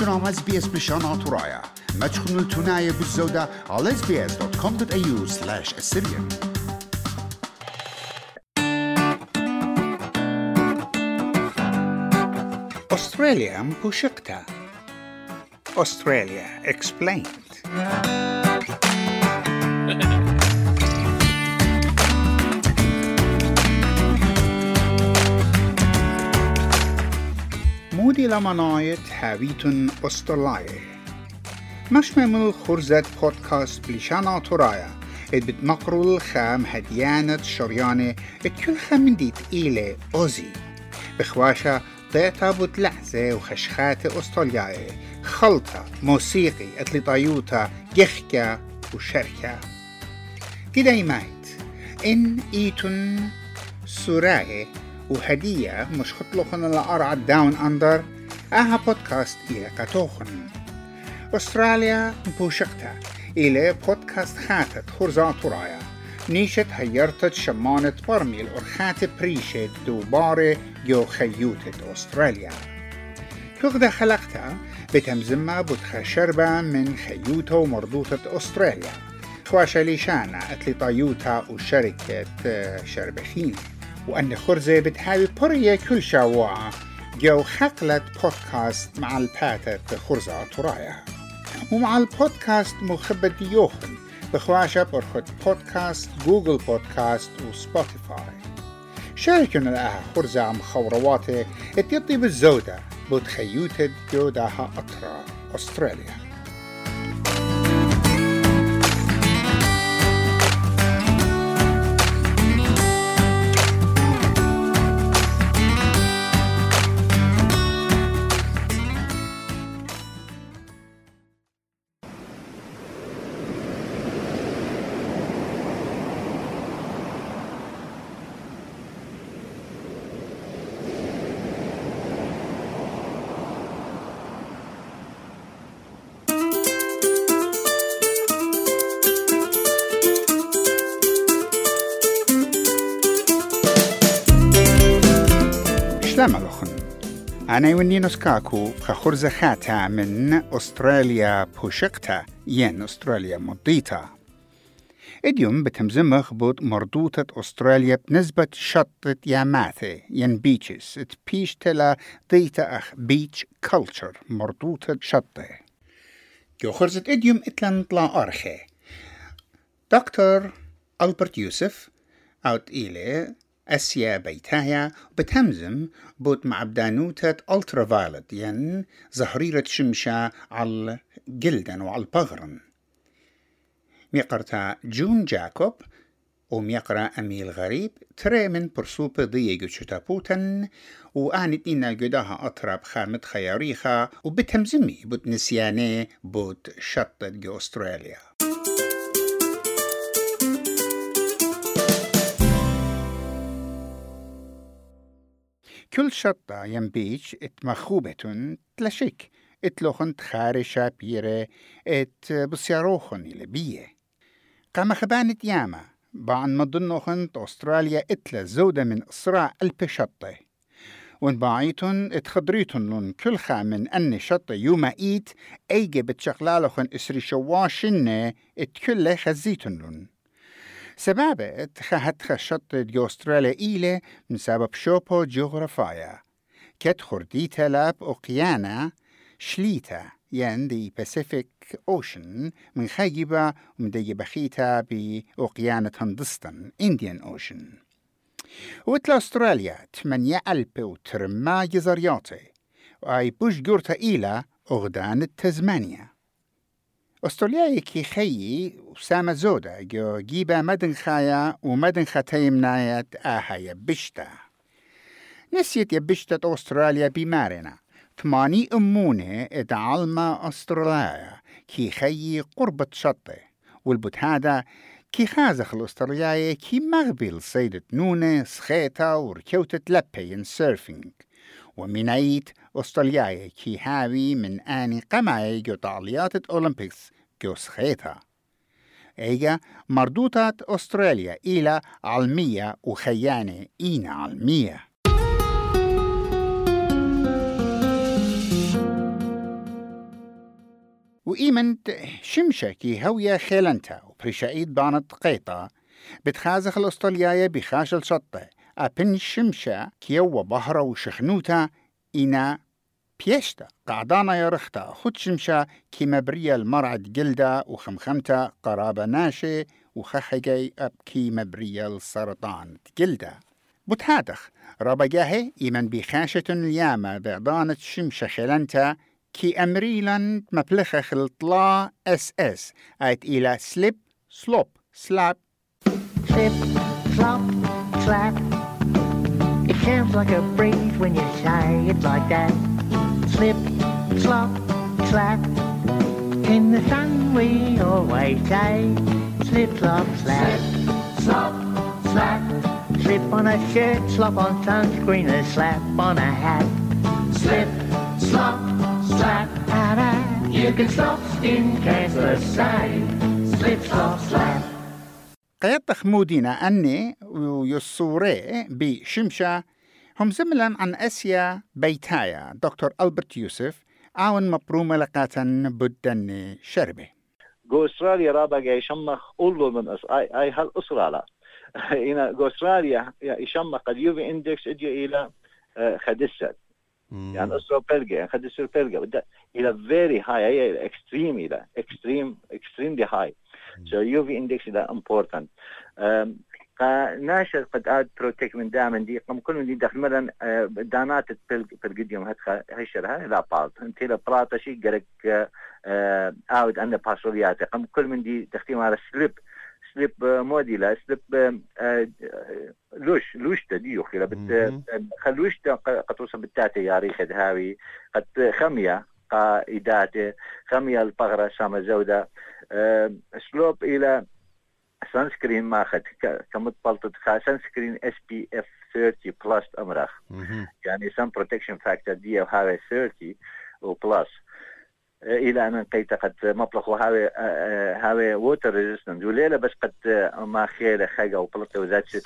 انتم اس بي اس بلشان ترايا ما تخنوا التناية على sbs.com.au slash assyrian أستراليا explained مودي لمنايت هاويتن أستراليا مش ممل خرزة بودكاست بلشانا ترايا اد بتنقروا الخام هديانة شريانة اتكل خام ديت إيلي أوزي بخواشة ضيطة بتلحزة وخشخات أستراليا خلطة موسيقي اتلي طيوتا جخكة وشركة كده مايت إن إيتن سوراي وهدية مش خطلخن الأرع داون أندر أها بودكاست إلى كتوخن. أستراليا بوشقتا إلى بودكاست خاتت خرزة ترايا نيشت هيرتت شمانة برمي الأرخات بريشت دوبارة جو خيوتت أستراليا. كغدا خلقتا بتمزمة بتخا شربة من خيوتة ومرضوطة أستراليا. خواشة ليشانا أتلي طيوتا وشركة شربخين. وأن خرزة بتحاوي برية كل شواعة جو خقلت بودكاست مع الباتت خرزة ترايا ومع البودكاست مخبة يوخن. بخواشة برخد بودكاست جوجل بودكاست وسبوتيفاي. شاركنا لها خرزة عم خورواتي. اتيطي بالزودة. بتخيوتد جوداها أطرا أستراليا. سلام لخن أنا ونينوس كاكو خخرزة خاتا من أستراليا بوشقتا ين أستراليا مضيتا اليوم بتمزمخ بود مردوطة أستراليا بنسبة شطة ياماثي ين بيتشز تبيش تلا ديتا أخ بيتش كولتشر مردوطة شطة جو خرزة إديوم إتلان طلا أرخي دكتور ألبرت يوسف أوت إيلي أسيا بيتايا بتهمزم بوت مع بدانوتة ألترا فايلت ين زهريرة شمشة على جلدن وعلى البغرن. ميقرتا جون جاكوب وميقرا أميل غريب تري من برسوب ضيق شتابوتن وآنت إنا قداها أطراب خامت خياريخا وبتهمزمي بوت نسياني بوت شطة جو أستراليا. كل شطة ينبيش مخوبة تلشيك ات لوخن تخارشة بيرة ات بسياروخن إلى بيه قام خبانت ياما بعن مضنوخن أستراليا اتلا زودة من إسراء ألب شطة. وان باعيتن اتخضريتن كل خا من أن شطة يوما إيت أيجي بتشغلالوخن إسري شواشنة ات كل خزيتن لن سبابة خشط دي أستراليا إيلة من سبب شوبو جغرافيا كت خرديتا لاب أوقيانا شليتا ين دي باسيفيك أوشن من خيبة ومن دي بخيتا بأوقيانة هندستن إنديان أوشن وتلا أستراليا تمنيا ألب وترما جزرياتي وأي بوش جورتا إيلا أغدان تزمانيا أستراليا كي خيي وسامة زودا جو جيبا مدن خايا ومدن ختيم نايت آها يبشتا نسيت يبشتة أستراليا بمارنا ثماني أمونة ادعالما أستراليا كي خيي قربة شطة والبت هذا كي خازخ الأستراليا كي مغبل صيدة نونة سخيطة وركوتة لبين سيرفينج ومنايت أستراليا كي هاوي من آني قماي جو طاليات الأولمبيكس جو سخيطة إيجا مردوطة أستراليا إلى علمية وخيانة إينا علمية. وإيمنت شمشة كي هوية خيلنتا وبريشايد بانت قيطة بتخازخ الأسترالياية بخاش الشطة أبن شمشة كيو بهرة وشخنوتا إنا بيشتا قعدانا يرختا خد شمشة كي مبرية المرعد جلدة وخمخمتا قرابة ناشي وخخجي أب كي مبرية السرطان جلدة بتهادخ ربجاه إيمن بخاشة اليامة بعضانة شمشة خلنتا كي أمريلاند مبلخة خلطلا إس إس آيت إلى سليب سلوب سلاب Slip, slop, slap. It sounds like a breeze when you say it like that. Slip, slop, slap. In the sun we always say, slip, slop, slap. Slop, slap. Slip on a shirt, slop on sunscreen, a slap on a hat. Slip, slop, slap. Ta-da. You can stop skin cancer, say, slip, slop, slap. قيادة خمودينا أني ويصوري بشمشة هم زملا عن أسيا بيتايا دكتور ألبرت يوسف عاون مبرومة لقاتا بدن شربه. جو استراليا رابع يشمخ أولو من أس أي أي هل أسرالة هنا جو استراليا يشمخ اليوفي إندكس إجي إلى آه، خدسة يعني اسرو بلغا خدسة بلغا إلى very high هي extreme إلى extreme extremely high. so UV index إلى important. um, ناشر قد آد بروتيك من دائما دي قم كل من دي داخل مثلا آه، دانات بلقديوم هتخ هشرها لا بالت أنت لا براتا شي قرق آود ان باسوليات قم كل من دي تختيم على سليب سليب مودي لا سليب لوش لوش تديو خلا بت خلوش قد توصل بالتاتي يا ريخ هاوي قد خمية قائدات خمية البغرة سما زودة. سلوب إلى سكرين ماخذ سكرين اس بي اف 30 بلس امرخ يعني سان بروتكشن فاكتور دي هاوي 30 وبلس إلى ان قيت قد مطلق وهاوي هاوي ووتر ريزيستنت وليله بس قد ما خير خيغا وبلطه وذات شيء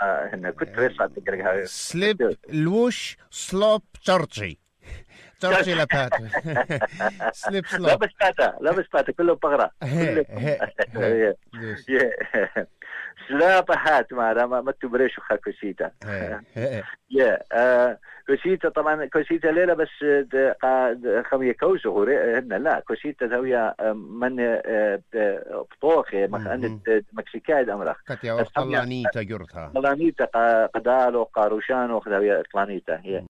هنا كنت ريسات هاوي سليب الوش سلوب تشرشي ترشي لبات سليب لا سلوب بس باتا لا بس باتا كله بغرة سلابة هات ما ما ما تبريش وخا هي يا آه، كوسيتا طبعا كوسيتا ليلة بس خمية كوسو هو ري- هن لا كوسيتا هويا آه، من آه، بطوخي مهم. مخ مكسيكايد امرخ كتيا وطلانيتا جرتها قلانيتا قا- قدالو قاروشانو هويا قلانيتا هي.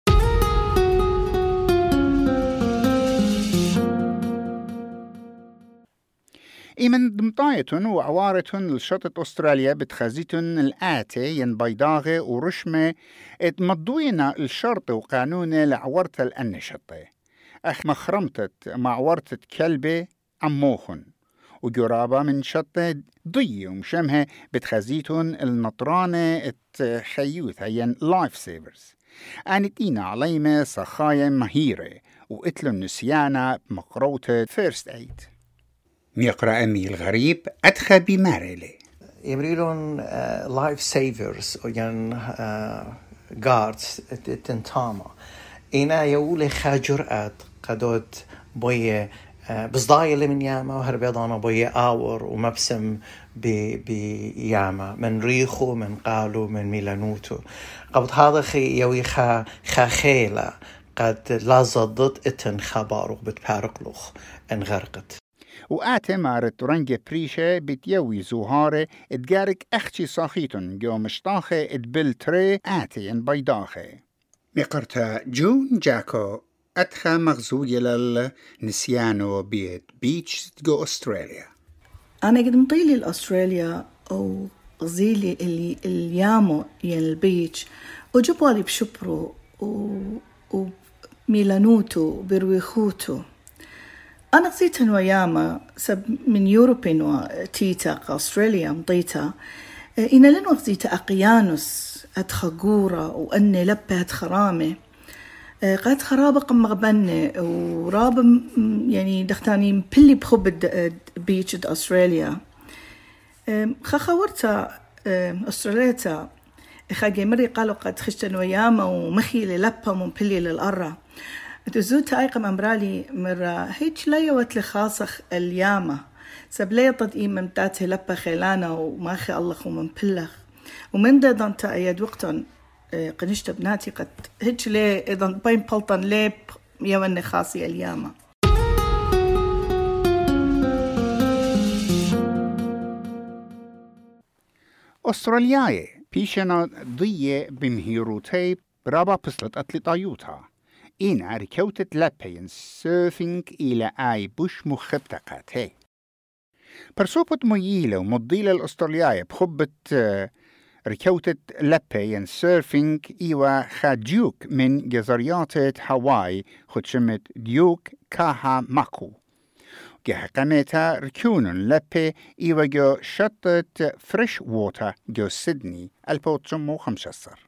إيمن دمطايتن وعوارتن الشطط أستراليا بتخزيتن الآتي ين بيضاغة ورشمة اتمضوينا الشرط وقانونة لعورت الأنشطة. أخ مخرمتت معورتة كلبة عموخن وجرابة من شطة ضي ومشمها بتخزيتن النطرانة التخيوثة ين لايف سيفرز آنت إينا عليمة صخايا مهيرة وقتلوا النسيانة بمقروطة فيرست إيد. ميقرأ أمي الغريب أدخى بمارلي. يمريلون لايف سيفرز وين جاردز تنتاما إنا يولي خاجرات قدوت بوية بصداية اللي من ياما وهربيضانا بوية آور ومبسم بي بياما من ريخو من قالو من ميلانوتو. قبض هذا خي يوي خا قد لا ضد إتن خبار وبتبارقلوخ انغرقت. وآتي مارت رنجة بريشة بتيوي زوهارة اتجارك أختي صاخيتن جو مشطاخة اتبل تري آتي ان بيضاخة مقرتا جون جاكو أدخى مغزوية للنسيانو بيت بيتش جو أستراليا أنا قد مطيلي الأستراليا أو غزيلي اللي اليامو ين البيتش وجبالي بشبرو و... وميلانوتو وبرويخوتو أنا قصيتن وياما سب من يوروبين وتيتا أستراليا مطيتا إنا لن وغزيتا أقيانوس أتخقورة وأني لبة أتخرامة قد خرابة قم مغبنة ورابة م- يعني دختاني مبلي بخب بيتش أستراليا. خخورتا أستراليتا خاقي مري قالوا قد خشتن وياما ومخي للبا ومبلي للأرة. تزو تايقم أمرالي مرة هيك لا يوت لخاصخ اليامة سبلي طد إيم ممتاتي لبا خيلانا وماخي الله ومن بلخ ومن دا دانتا أيد وقتن قنشت بناتي قد هيك لي إذا بين بلطن لي يواني خاصي اليامة أسترالياي بيشنا ضية بمهيروتي برابا بسلت أتلي طايوتها إنا ركوتت لبين سيرفينج إلى آي بوش مخبتقاتي برسوبت مييلة ومضيلة الأسترالياية بخبة آه، ركوتت لبين سيرفينج إيوا خاديوك من جزريات هاواي خد شمت ديوك كاها ماكو. جه قمتا ركون لبي إيوا جو شطت فريش ووتر جو سيدني البوت شمو خمشسر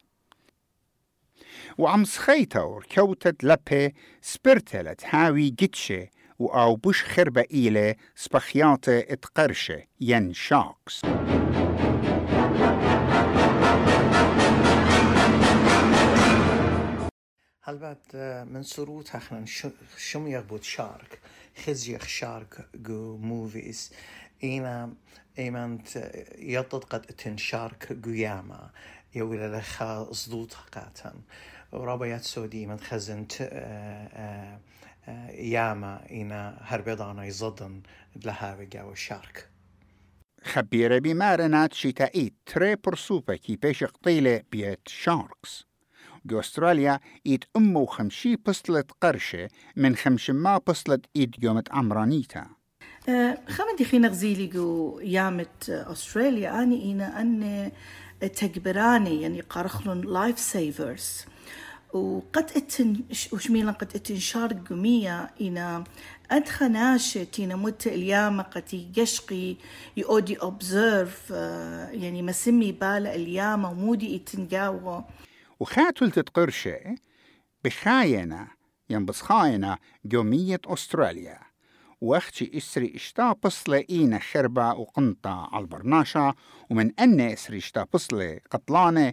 وعم سخيتور كوتت لبي سبرتلت هاوي جتشي وأو بوش خربة إيلة سبخيات اتقرشة ين شاكس هلبت من سروت إحنا شم يغبط شارك خزيخ شارك جو موفيز اينا ايمانت يطد قد اتن شارك جو ياما يولا لخا صدوت قاتن ورابيات سودي من خزنت ياما اينا هربيضانا يزدن لها جو الشارك خبيرة بمارنات شتائي تري برسوبة كي بيش قطيلة بيت شاركس جو استراليا ايد امو خمشي بصلت قرشة من خمشما بصلت ايد يومت عمرانيتا خمدي خينا غزيلي جو يامت أستراليا أني إينا أن تكبراني يعني قارخلون لايف سيفرز وقد اتن وشميلا قد اتن شارق قمية إنا أدخناشة تينا مت اليام قد يشقي يودي observe آه، يعني مسمي بالا اليام ومودي اتنقاوه وخاتل تتقرشة بخاينة ينبس خاينة جومية أستراليا. وأختي إسري إشتا بصلة إينا خربة وقنطة على البرناشة ومن ان إسري إشتا بصلة قطلانة